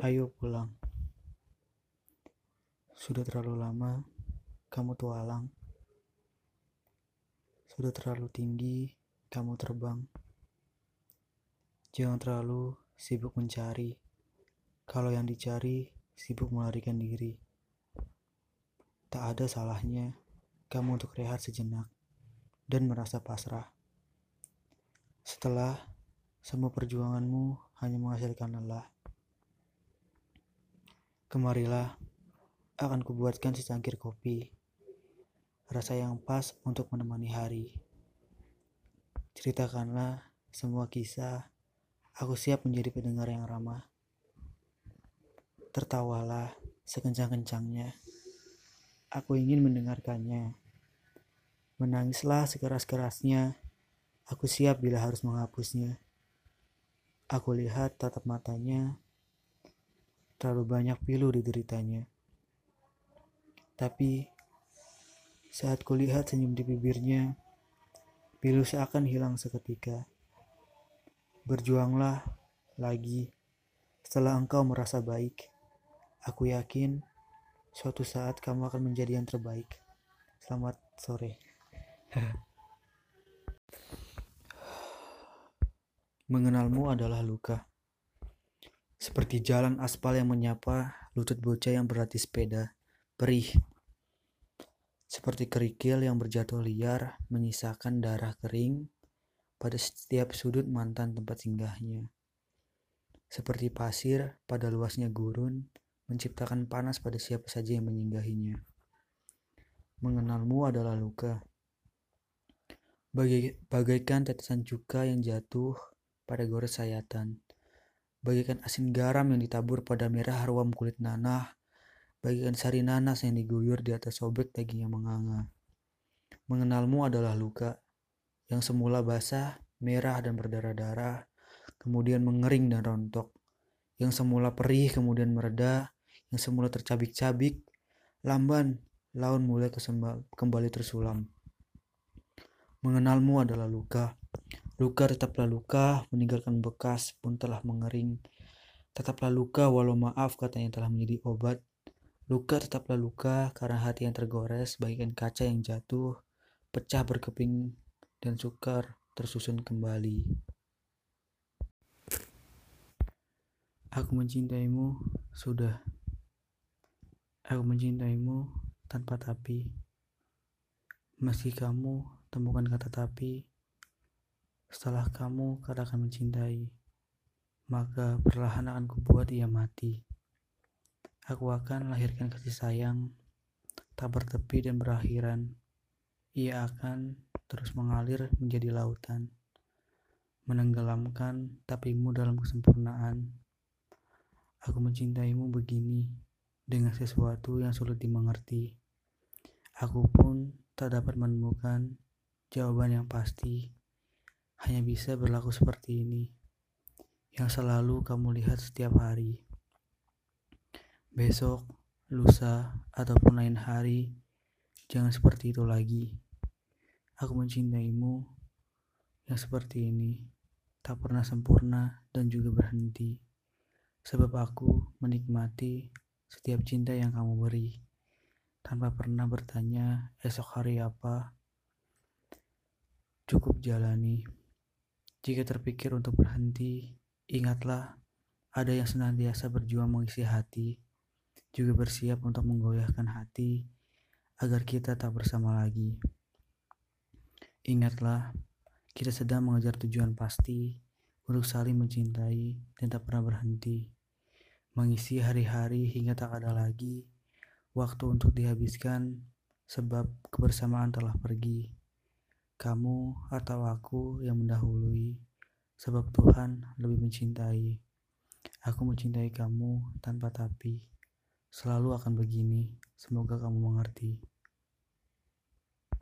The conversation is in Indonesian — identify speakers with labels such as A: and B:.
A: Ayo pulang. Sudah terlalu lama kamu tualang. Sudah terlalu tinggi kamu terbang. Jangan terlalu sibuk mencari. Kalau yang dicari sibuk melarikan diri. Tak ada salahnya kamu untuk rehat sejenak dan merasa pasrah. Setelah semua perjuanganmu hanya menghasilkan lelah. Kemarilah, akan kubuatkan secangkir kopi. Rasa yang pas untuk menemani hari. Ceritakanlah semua kisah. Aku siap menjadi pendengar yang ramah. Tertawalah sekencang-kencangnya. Aku ingin mendengarkannya. Menangislah sekeras-kerasnya. Aku siap bila harus menghapusnya. Aku lihat tatap matanya terlalu banyak pilu dideritanya. Tapi saat kulihat senyum di bibirnya, pilu seakan hilang seketika. Berjuanglah lagi setelah engkau merasa baik. Aku yakin suatu saat kamu akan menjadi yang terbaik. Selamat sore. Mengenalmu adalah luka. Seperti jalan aspal yang menyapa lutut bocah yang berlatih sepeda, perih. Seperti kerikil yang berjatuh liar menyisakan darah kering pada setiap sudut mantan tempat singgahnya. Seperti pasir pada luasnya gurun menciptakan panas pada siapa saja yang menyinggahinya. Mengenalmu adalah luka. Bagai, bagaikan tetesan cuka yang jatuh pada gores sayatan bagaikan asin garam yang ditabur pada merah ruam kulit nanah, bagaikan sari nanas yang diguyur di atas sobek daging yang menganga. Mengenalmu adalah luka yang semula basah, merah dan berdarah-darah, kemudian mengering dan rontok. Yang semula perih kemudian mereda, yang semula tercabik-cabik, lamban, laun mulai kembali tersulam. Mengenalmu adalah luka Luka tetaplah luka, meninggalkan bekas pun telah mengering. Tetaplah luka walau maaf katanya telah menjadi obat. Luka tetaplah luka karena hati yang tergores bagaikan kaca yang jatuh, pecah berkeping dan sukar tersusun kembali. Aku mencintaimu, sudah. Aku mencintaimu tanpa tapi. Meski kamu temukan kata tapi, setelah kamu katakan mencintai, maka perlahan akan kubuat ia mati. Aku akan lahirkan kasih sayang, tak bertepi dan berakhiran. Ia akan terus mengalir menjadi lautan, menenggelamkan tapimu dalam kesempurnaan. Aku mencintaimu begini, dengan sesuatu yang sulit dimengerti. Aku pun tak dapat menemukan jawaban yang pasti hanya bisa berlaku seperti ini, yang selalu kamu lihat setiap hari. Besok, lusa, ataupun lain hari, jangan seperti itu lagi. Aku mencintaimu yang seperti ini, tak pernah sempurna dan juga berhenti. Sebab aku menikmati setiap cinta yang kamu beri, tanpa pernah bertanya esok hari apa. Cukup jalani. Jika terpikir untuk berhenti, ingatlah ada yang senantiasa berjuang mengisi hati, juga bersiap untuk menggoyahkan hati agar kita tak bersama lagi. Ingatlah, kita sedang mengejar tujuan pasti untuk saling mencintai dan tak pernah berhenti. Mengisi hari-hari hingga tak ada lagi waktu untuk dihabiskan sebab kebersamaan telah pergi kamu atau aku yang mendahului, sebab Tuhan lebih mencintai. Aku mencintai kamu tanpa tapi. Selalu akan begini. Semoga kamu mengerti.